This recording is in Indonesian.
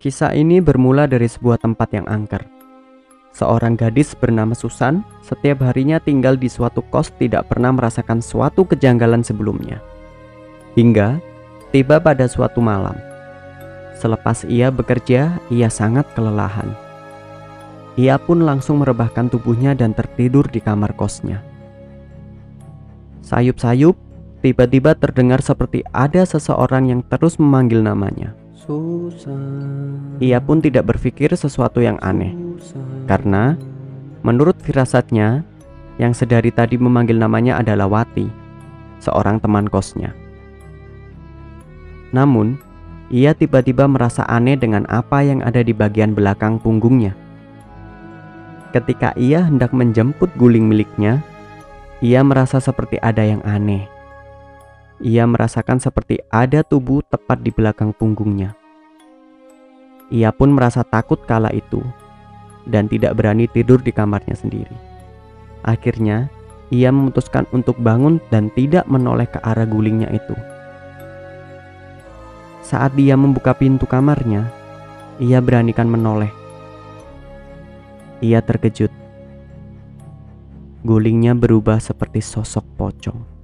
Kisah ini bermula dari sebuah tempat yang angker. Seorang gadis bernama Susan setiap harinya tinggal di suatu kos tidak pernah merasakan suatu kejanggalan sebelumnya. Hingga tiba pada suatu malam. Selepas ia bekerja, ia sangat kelelahan. Ia pun langsung merebahkan tubuhnya dan tertidur di kamar kosnya. Sayup-sayup, tiba-tiba terdengar seperti ada seseorang yang terus memanggil namanya. Ia pun tidak berpikir sesuatu yang aneh, karena menurut firasatnya, yang sedari tadi memanggil namanya adalah Wati, seorang teman kosnya. Namun, ia tiba-tiba merasa aneh dengan apa yang ada di bagian belakang punggungnya. Ketika ia hendak menjemput guling miliknya, ia merasa seperti ada yang aneh. Ia merasakan seperti ada tubuh tepat di belakang punggungnya. Ia pun merasa takut kala itu dan tidak berani tidur di kamarnya sendiri. Akhirnya, ia memutuskan untuk bangun dan tidak menoleh ke arah gulingnya itu. Saat dia membuka pintu kamarnya, ia beranikan menoleh. Ia terkejut. Gulingnya berubah seperti sosok pocong.